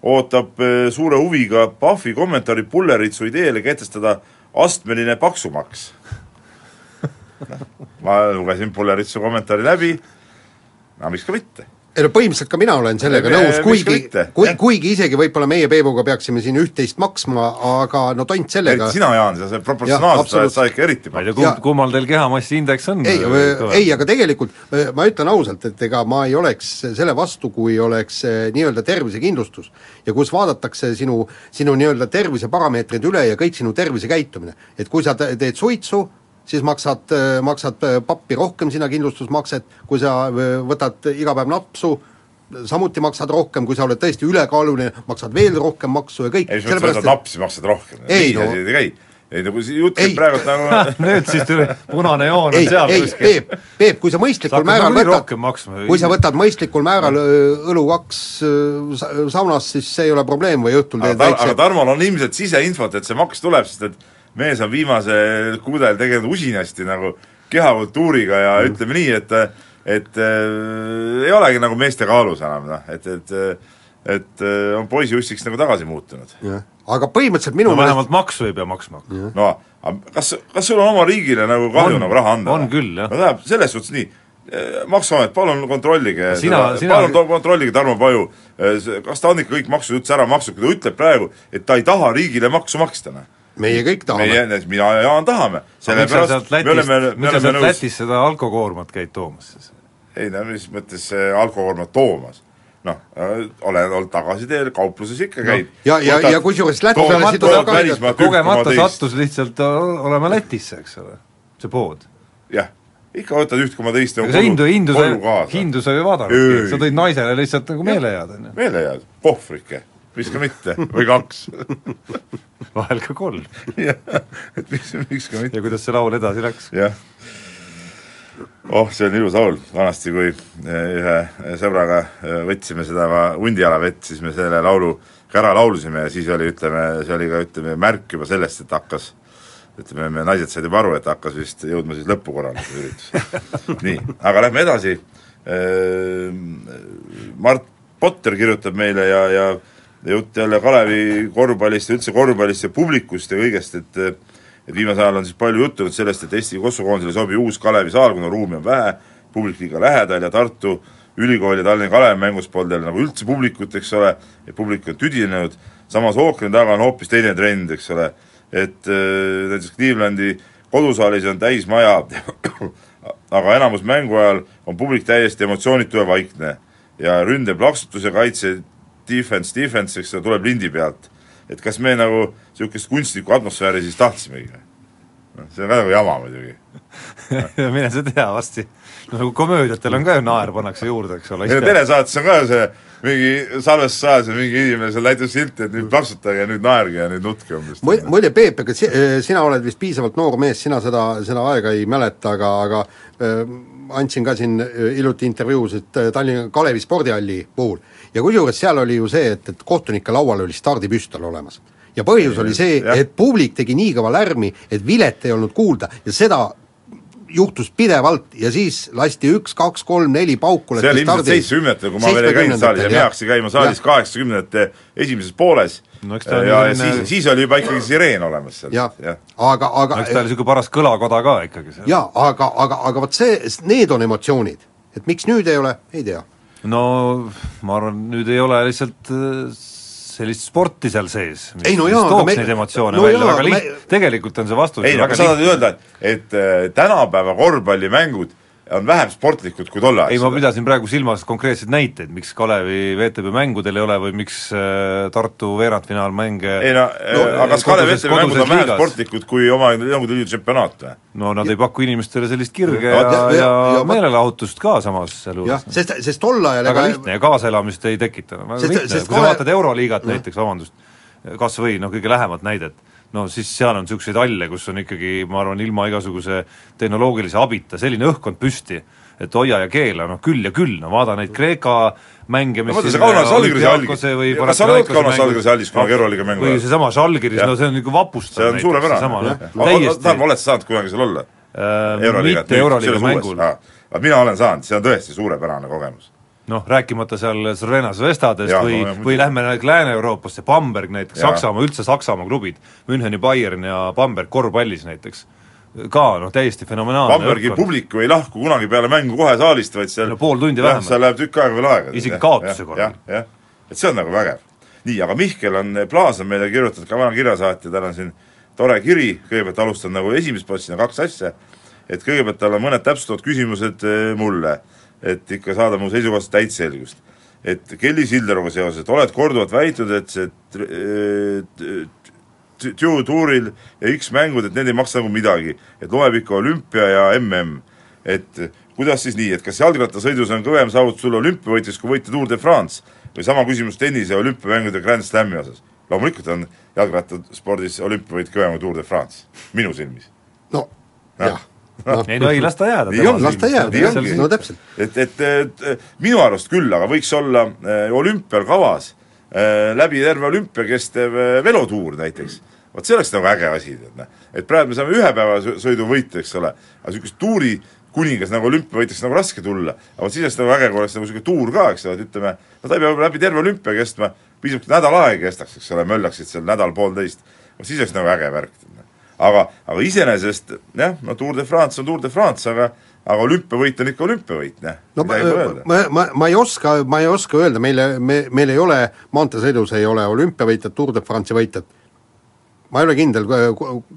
ootab eh, suure huviga Pahvi kommentaari Pulleritsu ideele kehtestada astmeline paksumaks. ma lugesin Pulleritsu kommentaari läbi, no miks ka mitte ei no põhimõtteliselt ka mina olen sellega Ei, nõus, kuigi kui kuigi isegi võib-olla meie Peebuga peaksime siin üht-teist maksma, aga no tont sellega eriti sina, Jaan, sa Jah, proportsionaalselt absoluutselt. sa ikka eriti ma ei tea, kumb, kummal teil kehamassi indeks on? ei, ei, aga tegelikult äh, ma ütlen ausalt, et ega ma ei oleks selle vastu, kui oleks äh, nii-öelda tervisekindlustus ja kus vaadatakse sinu, sinu nii-öelda terviseparameetrid üle ja kõik sinu tervisekäitumine. et kui sa te- teed suitsu, siis maksad, maksad äh, pappi rohkem sinna kindlustusmakset, kui sa äh, võtad iga päev napsu, samuti maksad rohkem, kui sa oled tõesti ülekaaluline, maksad veel rohkem maksu ja kõik, ei, mõttes võtad napsi, maksad rohkem. Ei, nii no- asi ei see jutt Ei. käib praegult nagu nüüd siis tuli punane joon on ei, seal ei, Peep, Peep, kui sa sa mõistlikul määral nagunii võtad rohkem maksma. kui sa võtad mõistlikul määral õlu kaks sa- saunas, siis see ei ole probleem või õhtul teed tar aga väikse Tarmol on ilmselt siseinfot, et see maks tuleb, sest et mees on viimasel kuudel tegelenud usinasti nagu kehakultuuriga ja mm. ütleme nii, et et äh, ei olegi nagu meeste kaalus enam noh, et, et et äh, on poisiussiks nagu tagasi muutunud. aga põhimõtteliselt minu no meelest vähemalt maksu ei pea maksma. no kas, kas sul on oma riigile nagu kahju On, nagu raha anda? on küll, jah. no tähendab, selles suhtes nii, maksuamet, palun kontrollige Sina- seda- sina- palun kontrollige Tarmo Paju, kas ta on ikka kõik maksud üldse ära maksnud, kui ta ütleb praegu, et ta ei taha riigile maksu maksta, noh. Meie kõik tahame. meie, mina ja Jaan tahame, sellepärast me oleme, me oleme nõus, Lätist seda alkokoormat käid toomas siis? ei no mis mõttes äh, alkokoormat toomas. noh, olen olnud tagasiteel, kaupluses ikka käid ja, ja, ja kusjuures lätlane Kogemata kogemata 1,2. sattus lihtsalt o- olema Lätisse, eks ole, see pood. jah, ikka võtad üht koma teist aga sa hindu, hindu sa koju, kaasa. hindu sa Ei., sa tõid naisele lihtsalt nagu meelehead, on ju, meelehead, pohvrike, miks ka mitte, või kaks. vahel ka kolm. jah, et miks, miks ka mitte, ja kuidas see laul edasi läks? jah. oh, see on ilus laul, vanasti kui eh, ühe sõbraga eh, võtsime seda hundijala vett, siis me selle laulu ka ära laulsime ja siis oli, ütleme, see oli ka, ütleme, märk juba sellest, et hakkas ütleme, me naised said juba aru, et hakkas vist jõudma siis lõppu korrale see üritus. nii, aga lähme edasi, Mart Potter kirjutab meile ja, ja jutt jälle Kalevi korvpallist ja üldse korvpallist ja publikust ja kõigest, et et viimasel ajal on siis palju juttu olnud sellest, et Eesti kossukoondisele ei sobi uus Kalevi saal, kuna ruumi on vähe, publik liiga lähedal ja Tartu ülikool ja Tallinna Kalevi mängus polnud jälle nagu üldse publikut, eks ole, ja publik on tüdinenud, samas ookeani taga on hoopis teine trend, eks ole, et äh, näiteks Clevelandi kodusaalis on täismaja, aga enamus mängu ajal on publik täiesti emotsioonitu ja vaikne. Ja ründe plaksutus ja kaitse defense, defense, eks ole, tuleb lindi pealt. et kas me nagu niisugust kunstlikku atmosfääri siis tahtsimegi või? noh, see on ka nagu jama muidugi. mine sa tea varsti, no nagu komöödiatel on ka ju naer pannakse juurde, eks ole. ei no telesaates on ka ju see mingi salvestusajas on mingi inimene seal näitab silti, et nüüd plaksutage ja nüüd naerge ja nüüd nutke umbes. Mu- muide, Peep, ega si- sina oled vist piisavalt noor mees, sina seda, seda aega ei mäleta, aga, aga äh, andsin ka siin äh, hiljuti intervjuusid äh, Tallinna Kalevi spordihalli puhul ja kusjuures seal oli ju see, et, et kohtunike laual oli stardipüstol olemas. ja põhjus oli see, et publik tegi nii kõva lärmi, et vilet ei olnud kuulda ja seda juhtus pidevalt ja siis lasti üks, kaks, kolm, neli pauku see oli ilmselt seitsmekümnendatel, kui ma veel ei käinud saalis ja me hakkasin käima saalis kaheksakümnendate esimeses pooles No ja, ja selline- siis, siis oli juba ikkagi sireen olemas seal, aga, aga eks ta oli niisugune paras kõlakoda ka ikkagi seal. jaa, aga, aga, aga vot see, need on emotsioonid. et miks nüüd ei ole, ei tea. No ma arvan, nüüd ei ole lihtsalt äh, sellist sporti seal sees, mis, Ei, no mis jaa, aga tooks me- neid emotsioone no välja. väga aga liht- me-, tegelikult on see vastus ei no aga sa tahad öelda, et, et äh, tänapäeva korvpallimängud on vähem sportlikud kui tolle ei, ma aeg. pidasin praegu silmas konkreetseid näiteid, miks Kalevi VTB mängudel ei ole või miks äh, Tartu veerandfinaalmänge ei no, no, aga kas Kalev koduses- Vetteri mängud on vähem liigas. sportlikud kui oma Nõukogude Liidu tsempionaat või? no nad ei paku inimestele sellist kirge ja, ja- ja, ja- ja, ja meelelahutust ka samas jah sealjuures,. sest, sest tol ajal väga lihtne ja kaasaelamist ei tekita, väga lihtne, kui sa vaatad Euroliigat näiteks, vabandust, kas või noh, kõige lähemat näidet, no siis seal on niisuguseid halle, kus on ikkagi, ma arvan, ilma igasuguse tehnoloogilise abita selline õhkkond püsti, et hoia ja keela, noh küll ja küll, no vaada neid Kreeka mänge, no vaata, see Kaunas Žalgirise hallis, kas sa oled Kaunas Žalgirise hallis kunagi Euroliiga mängu või seesama Žalgiris, no see on nagu vapustav see on suurepärane, tähendab, oled sa saanud kunagi seal olla? Äh,? mitte Euroliiga mängul. mina olen saanud, see on tõesti suurepärane kogemus noh, rääkimata seal Slovenia Zvestadest ja, või no,, või lähme Lääne-Euroopasse, Bamberg näiteks, Saksamaa, üldse Saksamaa klubid, Müncheni Bayern ja Bamberg korvpallis näiteks, ka noh, täiesti fenomenaalne Bambergi õhkkond. publik ju ei lahku kunagi peale mängu kohe saalist, vaid seal no pool tundi vähemalt. seal läheb tükk aega veel aega. isegi kaotuse korral. jah, jah, et see on nagu vägev. nii, aga Mihkel on, Plaas on meile kirjutanud, ka vana kirjasaatja, tal on siin tore kiri, kõigepealt alustan nagu esimest poolt, siin on kaks asja, et kõigepealt tal on mõned täpsustavad küsimused eh, mulle et ikka saada mu seisukohast täit selgust. et Kelly Sildaruga seoses, et oled korduvalt väitnud, et see Duo-tuuril ja X-mängud, et need ei maksa nagu midagi, et loeb ikka olümpia ja mm. et kuidas siis nii, et kas jalgrattasõidus on kõvem saavutus tulla olümpiavõitjaks kui võita Tour de France või sama küsimus tennise ja olümpiamängude Grand Slami osas? loomulikult on jalgrattaspordis olümpiavõit kõvem kui Tour de France, minu silmis. no jah no, ei no ei, las ta jääda. nii ongi, las ta jääb, nii ongi, no täpselt. et, et, et minu arust küll, aga võiks olla äh, olümpial kavas äh, läbi terve olümpia kestev äh, velotuur näiteks. vot see oleks nagu äge asi, tead noh. et praegu me saame ühe päeva sõidu võita, eks ole, aga niisugust tuuri kuningas nagu olümpiavõitjaks nagu raske tulla, aga vot siis oleks nagu äge, kui oleks nagu niisugune tuur ka, eks ole, et ütleme, no ta ei pea läbi terve olümpia kestma, piisab, kui nädal aega kestaks, eks ole, möllaksid seal nädal-poolteist, vot siis oleks nagu äge värk aga, aga iseenesest jah, no Tour de France on Tour de France, aga aga olümpiavõit on ikka olümpiavõit, noh. no ma, ma, ma, ma ei oska, ma ei oska öelda, meile, me, meil ei ole, maanteesõidus ei ole olümpiavõitjat, Tour de France'i võitjat, ma ei ole kindel,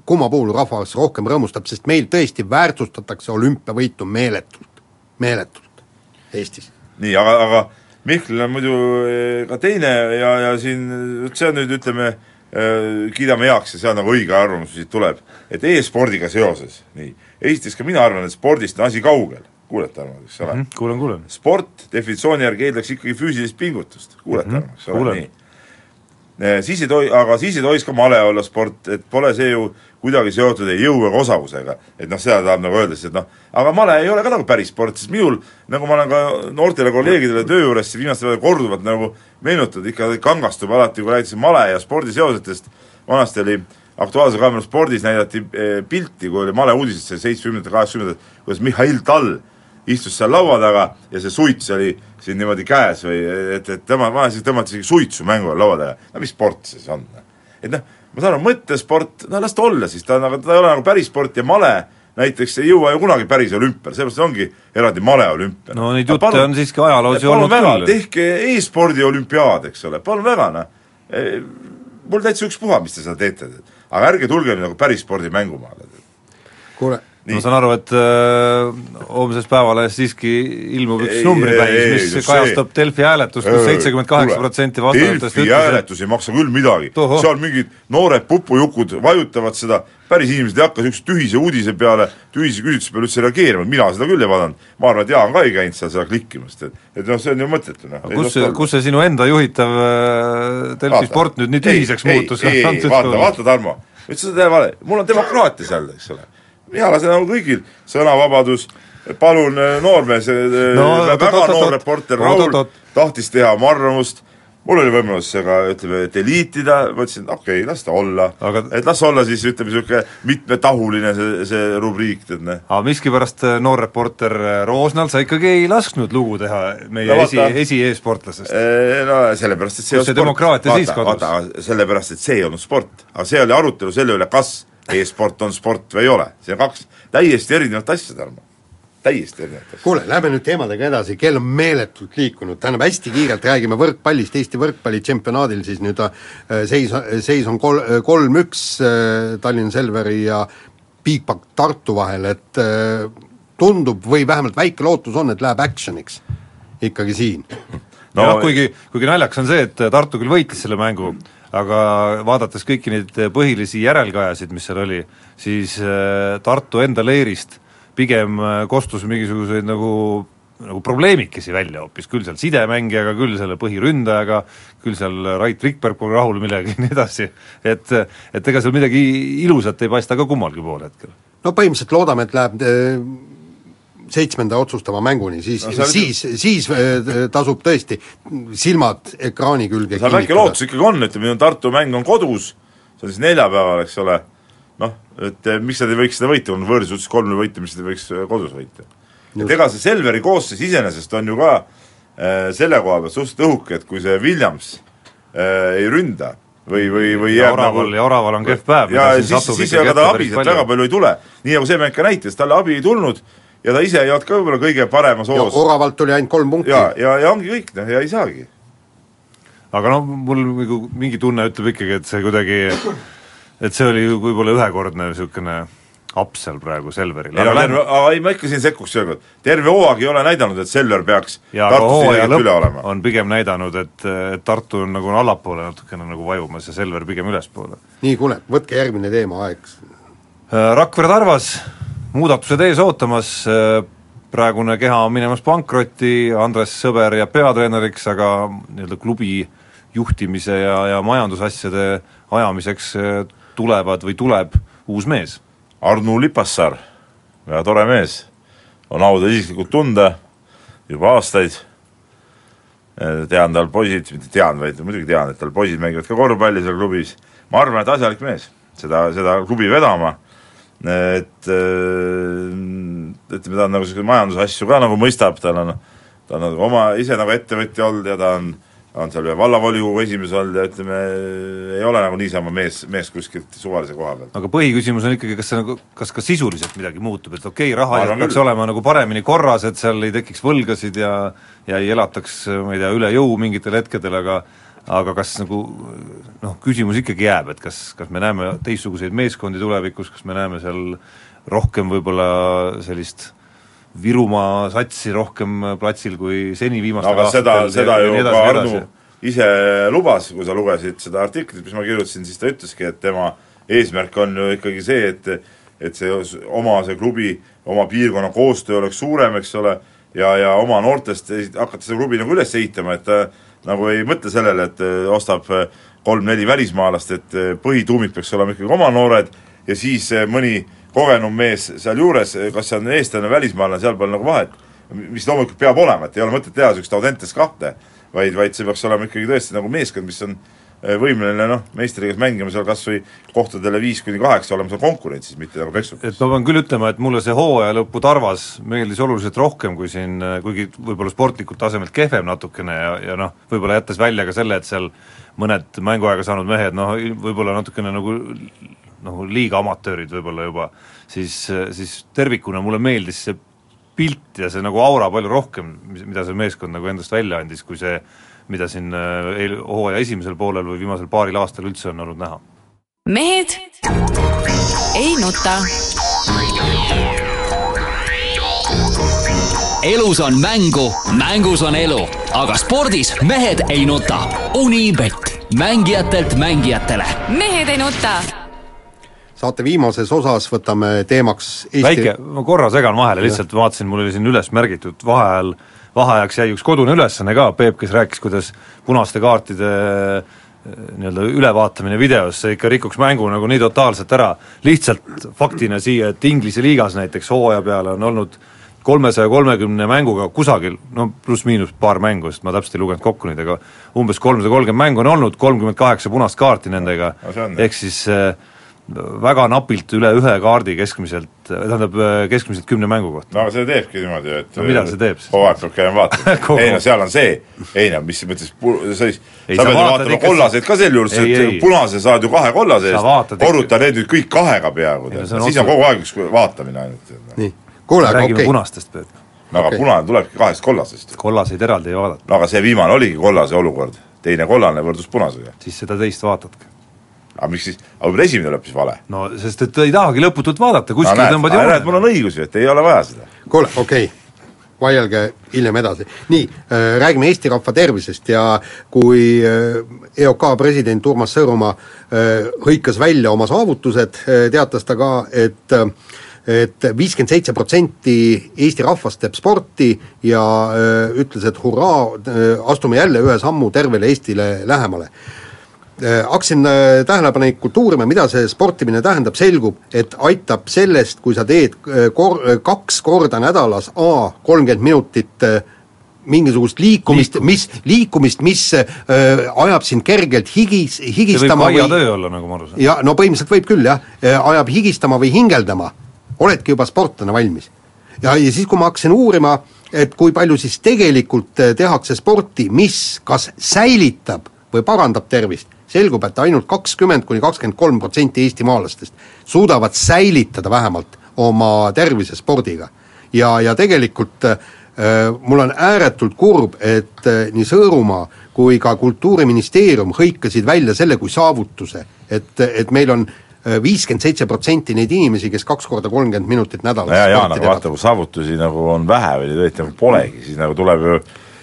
kumma puhul rahvas rohkem rõõmustab, sest meil tõesti väärtustatakse olümpiavõitu meeletult, meeletult Eestis. nii, aga, aga Mihklil on muidu eh, ka teine ja, ja siin, see on nüüd ütleme, kiidame heaks ja see on nagu õige arvamus, mis siit tuleb. et e-spordiga seoses, nii, esiteks ka mina arvan, et spordist on asi kaugel, kuulete, Tarmo, eks ole mm? -hmm, kuulen, kuulen. sport definitsiooni järgi eeldaks ikkagi füüsilist pingutust, kuulete mm, -hmm, eks ole, nii. Äh, siis ei tohi, aga siis ei tohiks ka male olla sport, et pole see ju kuidagi seotud ei jõu ega osavusega. et noh, seda tahab nagu öelda siis, et noh, aga male ei ole ka nagu päris sport, sest minul, nagu ma olen ka noortele kolleegidele töö juures viimastel ajal korduvalt nagu meenutanud, ikka kangastub alati, kui räägitakse male ja spordiseosetest, vanasti oli Aktuaalse kaamera spordis näidati eh, pilti, kui oli maleuudised seal seitsmekümnendatel, kaheksakümnendatel, kuidas Mihhail Tall istus seal laua taga ja see suits oli siin niimoodi käes või et, et tema, vahest tõmmati isegi suitsu mängu all laua taga. no mis sport see siis on? et noh, ma saan aru, mõttesport, no las ta olla siis, ta on, aga ta ei ole nagu päris sport ja male näiteks ei jõua ju kunagi päris olümpiale, sellepärast ongi eraldi maleolümpia. no neid jutte palun, on siiski ajaloos ju olnud küll. tehke e-spordi olümpiaad, eks ole, palun väga, noh. mul täitsa ükspuha, mis te seda teete, aga ärge tulge nagu päris spordi mängumaale. kuule ma saan aru, et äh, homses Päevalehes siiski ilmub üks numbripäis, mis ei, kajastab. Delfi hääletust, kus seitsekümmend kaheksa protsenti vastanutest Delfi hääletus ei maksa küll midagi, seal mingid noored pupujukud vajutavad seda, päris inimesed ei hakka niisuguse tühise uudise peale, tühise küsitluse peale üldse reageerima, mina seda küll ei vaadanud. ma arvan, et Jaan ka ei käinud seal seda klikkimas, et, et noh, see on ju mõttetu, noh. kus kus see sinu enda juhitav äh, Delfi sport nüüd nii tühiseks muutus? ei, ei, vaata, vaata Tarmo, ütlesid seda vale, mul on demokraatia seal, eks ole mina lasen nagu kõigil, sõnavabadus, palun äh, noormees äh, no,, väga noor reporter Raul tahtis teha oma arvamust, mul oli võimalus seda, ütleme, deliitida, ma ütlesin, okei okay,, las ta olla. Aga.... et las olla siis, ütleme, niisugune mitmetahuline see, see rubriik, tead noh. aga miskipärast noor reporter Roosnal, sa ikkagi ei lasknud lugu teha meie no, vaata, esi, esi-e-sportlasest? No sellepärast, et see Kus on sport. vaata, vaata, sellepärast, et see ei olnud sport. aga see oli arutelu selle üle, kas e-sport on sport või ei ole, see on kaks täiesti erinevat asja, Tarmo. täiesti erinevat asja. kuule, lähme nüüd teemadega edasi, kell on meeletult liikunud, tähendab hästi kiirelt räägime võrkpallist, Eesti võrkpallitšempionaadil siis nüüd äh, seis, seis on kol-, kolm-üks äh, Tallinna Selveri ja Bigbank Tartu vahel, et äh, tundub või vähemalt väike lootus on, et läheb action'iks ikkagi siin. no jah, kuigi, kuigi naljakas on see, et Tartu küll võitis selle mängu mm., aga vaadates kõiki neid põhilisi järelkajasid, mis seal oli, siis äh, Tartu enda leerist pigem äh, kostus mingisuguseid nagu nagu probleemikesi välja hoopis, küll seal sidemängijaga, küll selle põhiründajaga, küll seal Rait Rikberg pole rahul millegagi ja nii edasi, et et ega seal midagi ilusat ei paista ka kummalgi pool hetkel. no põhimõtteliselt loodame, et läheb äh, seitsmenda otsustava mänguni, siis No siis, siis äh, tasub tõesti silmad ekraani külge seal väike lootus ikkagi on, ütleme, Tartu mäng on kodus, see on siis neljapäeval, eks ole, noh, et eh, miks nad ei võiks seda võita, kui on võõrsuutis kolm võita, miks nad ei võiks eh, kodus võita? et ega see Selveri koosseis iseenesest on ju ka äh, selle koha pealt suhteliselt õhuke, et kui see Williams äh, ei ründa või, või, või ja jääb Oraval nagu ja Oraval on kehv päev, ja siis, siis ega tal päris abi sealt palju. väga palju ei tule. nii nagu see mäng ka näitas, talle abi ei tulnud ja ta ise ei olnud ka võib-olla kõige paremas ja hoos. Oravalt tuli ainult kolm punkti. ja, ja, ja ongi kõik, noh, ja ei saagi. aga noh, mul nagu mingi tunne ütleb ikkagi, et see kuidagi, et see oli võib-olla ühekordne niisugune aps seal praegu Selveril, ei aga terve, ei ma ikka siin sekkuks veel kord, terve hooaeg ei ole näidanud, et Selver peaks ja aga Tartus hooaja ilgelt üle olema. on pigem näidanud, et, et Tartu on nagu allapoole natukene nagu vajumas ja Selver pigem ülespoole. nii, kuule, võtke järgmine teema, aeg. Rakvere Tarvas, muudatused ees ootamas, praegune keha on minemas pankrotti, Andres Sõber jääb peatreeneriks, aga nii-öelda klubi juhtimise ja, ja majandusasjade ajamiseks äh, tulevad või tuleb uus mees. Arnu Lipassaar, väga tore mees, on au teda isiklikult tunda juba aastaid, tean tal poisid, mitte tean, vaid muidugi tean, et tal poisid mängivad ka korvpalli seal klubis, ma arvan, et asjalik mees, seda, seda klubi vedama, et äh, ütleme, ta on nagu niisugune majandusasju ka nagu mõistab, tal on, ta on nagu oma, ise nagu ettevõtja olnud ja ta on, on seal ühe vallavolikogu esimees olnud ja ütleme, ei ole nagu niisama mees, mees kuskilt suvalise koha pealt. aga põhiküsimus on ikkagi, kas see nagu, kas ka sisuliselt midagi muutub, et okei okay,, raha peaks olema nagu paremini korras, et seal ei tekiks võlgasid ja ja ei elataks, ma ei tea, üle jõu mingitel hetkedel, aga aga kas nagu noh, küsimus ikkagi jääb, et kas, kas me näeme teistsuguseid meeskondi tulevikus, kas me näeme seal rohkem võib-olla sellist Virumaa satsi rohkem platsil kui seni viimastel aga seda, aastatel seda ja ju ka Arnu ise lubas, kui sa lugesid seda artiklit, mis ma kirjutasin, siis ta ütleski, et tema eesmärk on ju ikkagi see, et et see oma, see klubi, oma piirkonna koostöö oleks suurem, eks ole, ja, ja oma noortest hakata seda klubi nagu üles ehitama, et nagu ei mõtle sellele, et eh, ostab eh, kolm-neli välismaalast, et eh, põhituumik peaks olema ikkagi oma noored ja siis mõni kogenum mees sealjuures, kas see on eestlane, välismaalane, seal pole nagu vahet. Mis loomulikult peab olema, et ei ole mõtet teha niisugust Audentes kahte, vaid, vaid see peaks olema ikkagi tõesti nagu meeskond, mis on eh, võimeline noh, meistriga mängima seal kas või kohtadele viis kuni kaheksa, olema seal konkurentsis, mitte nagu peksukas. et ma pean küll ütlema, et mulle see hooaja lõpu Tarvas meeldis oluliselt rohkem kui siin, kuigi võib-olla sportlikult tasemelt kehvem natukene ja, ja noh, võib-olla jättes välja ka selle, et seal mõned mänguaega saanud mehed noh, võib-olla natukene nagu nagu liiga amatöörid võib-olla juba, siis, siis tervikuna mulle meeldis see pilt ja see nagu aura palju rohkem, mis, mida see meeskond nagu endast välja andis, kui see, mida siin äh, eel-, hooaja esimesel poolel või viimasel paaril aastal üldse on olnud näha. mehed ei nuta. elus on mängu, mängus on elu, aga spordis mehed ei nuta. Unibet, mängijatelt mängijatele mehed ei nuta. saate viimases osas võtame teemaks Eesti väike, ma korra segan vahele, lihtsalt vaatasin, mul oli siin üles märgitud vaheajal, vaheajaks jäi üks kodune ülesanne ka, Peep, kes rääkis, kuidas punaste kaartide eh, nii-öelda ülevaatamine videos, see ikka rikuks mängu nagu nii totaalselt ära, lihtsalt faktina siia, et Inglise liigas näiteks hooaja peale on olnud kolmesaja kolmekümne mänguga kusagil, no pluss-miinus paar mängu, sest ma täpselt ei lugenud kokku neid, aga umbes kolmsada kolmkümmend mängu on olnud, kolmkümmend kaheksa punast kaarti nendega. No ehk siis äh, väga napilt üle ühe kaardi keskmiselt, tähendab äh, keskmiselt kümne mängu kohta. no aga see teebki niimoodi, et No mida see teeb siis? hooaeg peab käima vaatama Kogu- ei no seal on see, ei no mis mõttes, sa ei, sa pead ju vaatama ikka kollaseid ka sel juhul, Ei, et punase saad ju kahe kollase Sa eest korruta need nüüd kõik kahega peaaegu, siis on kogu aeg üks vaatamine ainult. nii, kuule, aga okei okay., punastest, Peep. no aga Okei. punane tulebki kahest kollasest. kollaseid eraldi ei vaadata, no aga see viimane oligi kollase olukord, teine kollane võrdus punasega. siis seda teist vaatadki. Aga miks siis, aga võib-olla esimene oli hoopis vale. no sest et ei tahagi lõputult vaadata, no kuskile näed, tõmbad näed, mul joone. on õigus ju, et ei ole vaja seda. kuule, okei okay., vaielge hiljem edasi. nii äh,, räägime Eesti rahva tervisest ja kui äh, EOK president Urmas Sõõrumaa äh, hõikas välja oma saavutused äh,, teatas ta ka, et äh, et viiskümmend seitse protsenti Eesti rahvast teeb sporti ja öö, ütles, et hurraa, astume jälle ühe sammu tervele Eestile lähemale hakkasin tähelepanelikult uurima, mida see sportimine tähendab, selgub, et aitab sellest, kui sa teed kor-, kaks korda nädalas A kolmkümmend minutit mingisugust liikumist, mis, liikumist, mis äh, ajab sind kergelt higis, higistama see võib aiatöö olla, nagu ma aru saan. ja no põhimõtteliselt võib küll jah, ajab higistama või hingeldama, oledki juba sportlane valmis. ja, ja siis, kui ma hakkasin uurima, et kui palju siis tegelikult tehakse sporti, mis kas säilitab või parandab tervist, selgub, et ainult kakskümmend kuni kakskümmend kolm protsenti eestimaalastest suudavad säilitada vähemalt oma tervise spordiga. ja, ja tegelikult äh, mul on ääretult kurb, et äh, nii Sõõrumaa kui ka Kultuuriministeerium hõikasid välja selle kui saavutuse, et, et meil on äh, viiskümmend seitse protsenti neid inimesi, kes kaks korda kolmkümmend minutit nädalas no jaa, jaa, nagu vaata, kui saavutusi nagu on vähe või neid nagu polegi, siis nagu tuleb ju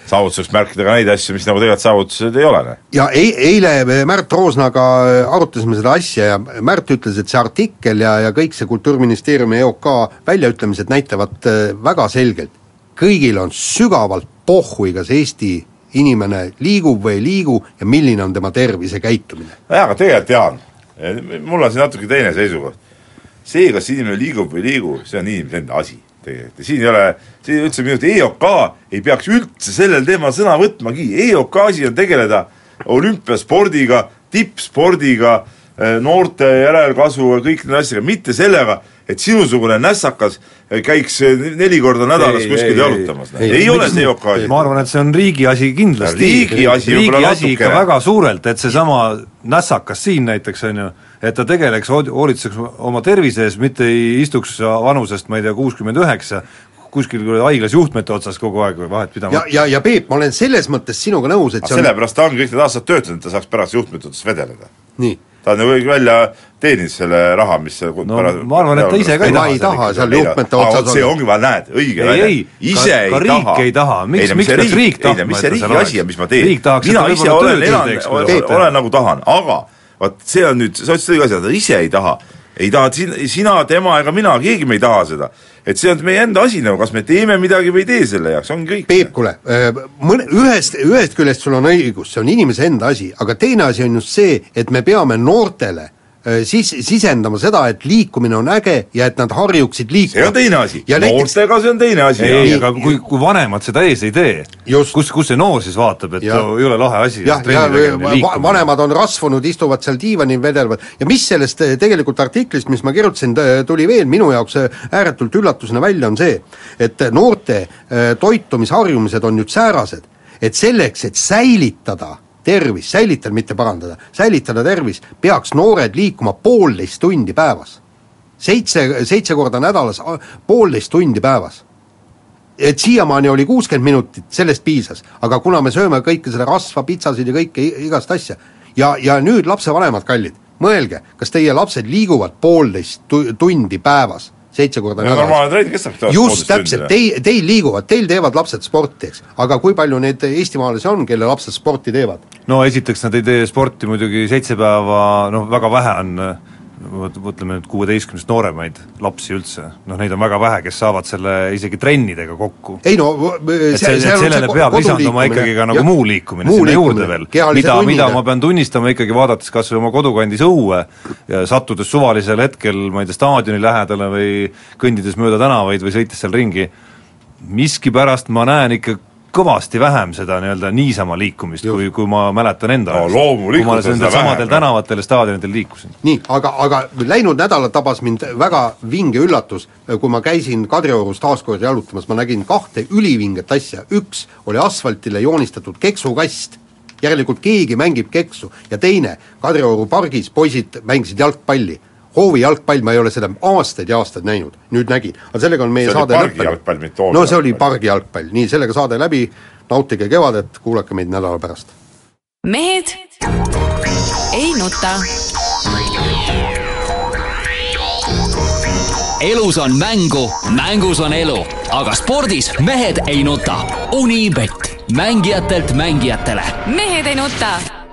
saavutuseks märkida ka neid asju, mis nagu tegelikult saavutused ei ole. noh. ja ei, eile Märt Roosnaga arutasime seda asja ja Märt ütles, et see artikkel ja, ja kõik see Kultuuriministeeriumi EOK väljaütlemised näitavad äh, väga selgelt, kõigil on sügavalt pohhui, kas Eesti inimene liigub või ei liigu ja milline on tema tervisekäitumine. nojah, aga tegelikult Jaan, mul on siin natuke teine seisukoht. see, kas inimene liigub või ei liigu, see on inimese enda asi tegelikult ja siin ei ole, siin üldse minu arust EOK ei peaks üldse sellel teemal sõna võtmagi, EOK asi on tegeleda olümpiaspordiga, tippspordiga, noorte järelkasvu ja kõik nende asjadega, mitte sellega, et sinusugune nässakas käiks neli korda nädalas Ei, kuskil ei, jalutamas, ei. ei ole see EOK asi. ma arvan, et see on riigi asi kindlasti. riigi asi võib-olla natukene. väga suurelt, et seesama nässakas siin näiteks, on ju, et ta tegeleks, hoolitseks oma tervise ees, mitte ei istuks vanusest, ma ei tea, kuuskümmend üheksa, kuskil haiglas juhtmete otsas kogu aeg või vahet ja pidama., ja, ja Peep, ma olen selles mõttes sinuga nõus, et aga see on sellepärast ta ongi kõik need aastad töötanud, et ta saaks pärast juhtmete otsas vedeleda. nii ta on ju välja teeninud selle raha, mis seal No ma arvan, et ta ise ka ei taha ei taha seal juhtmete otsas see olla. ongi vaja, näed, õige Ei, ei, ise ka- ei ka riik taha. ei taha. Miks- miks see peaks riik ei tahtma, et see ta riigi seal asi on, mis ma Riik teen? tahaks, et mina ta ise võib-olla olen tööd ei teeks, olen nagu tahan, aga vot see on nüüd, sa ütlesid õige asja, ta ise ei taha. ei taha sina, sina, tema ega mina, keegi me ei taha seda. et see on meie enda asi nagu, kas me teeme midagi või ei tee selle jaoks, ongi kõik. Peep, kuule, mõne, ühest, ühest küljest sul on õigus, see on inimese enda asi, aga teine asi on just see, et me peame noortele äh, sis-, sisendama seda, et liikumine on äge ja et nad harjuksid liikuma. see on teine asi, noortega see on teine asi. ei, ei, aga kui, kui vanemad seda ees ei tee, kus, kus see noor siis vaatab, et Ja- ei ole lahe asi jah, ja va- vanemad on rasvunud, istuvad seal diivanil, vedelevad ja mis sellest eh, tegelikult artiklist, mis ma kirjutasin, tuli veel minu jaoks eh, ääretult üllatusena välja, on see, et noorte eh, toitumisharjumused on nüüd säärased, et selleks, et säilitada tervis, säilitada, mitte parandada, säilitada tervis, peaks noored liikuma poolteist tundi päevas. seitse, seitse korda nädalas, poolteist tundi päevas. Et siiamaani oli kuuskümmend minutit, sellest piisas, aga kuna me sööme kõike seda rasva, pitsasid ja kõike igast asja ja, ja nüüd lapsevanemad kallid, mõelge, kas teie lapsed liiguvad poolteist tu-, tundi päevas, seitse korda normaalne nädalas? just täpselt, teil, teil liiguvad, teil teevad lapsed sporti, eks, aga kui palju neid eestimaalasi on, kelle lapsed sporti teevad? no esiteks nad ei tee sporti muidugi seitse päeva, noh väga vähe on vot- mõtleme nüüd kuueteistkümnest nooremaid lapsi üldse, noh neid on väga vähe, kes saavad selle isegi trennidega kokku. ei no see, et sellele peab lisanduma ikkagi ka nagu jah, muu liikumine muu sinna juurde veel, mida, mida ma pean tunnistama ikkagi vaadates kas või oma kodukandis õue ja sattudes suvalisel hetkel, ma ei tea, staadioni lähedale või kõndides mööda tänavaid või sõites seal ringi, miskipärast ma näen ikka kõvasti vähem seda nii-öelda niisama liikumist, kui, kui ma mäletan enda No ajast. loomulikult kui ma nendel samadel tänavatel ja staadionidel liikusin. nii, aga, aga läinud nädalal tabas mind väga vinge üllatus, kui ma käisin Kadriorus taas kord jalutamas, ma nägin kahte ülivinget asja, üks oli asfaltile joonistatud keksukast, järelikult keegi mängib keksu, ja teine, Kadrioru pargis poisid mängisid jalgpalli. Hoovijalgpall, ma ei ole seda aastaid ja aastaid näinud, nüüd nägin, aga sellega on meie See oli saade mitte no see oli pargijalgpall, nii, sellega saade läbi, nautige kevadet, kuulake meid nädala pärast. mehed ei nuta. elus on mängu, mängus on elu, aga spordis mehed ei nuta. Unibet, mängijatelt mängijatele. Mehed ei nuta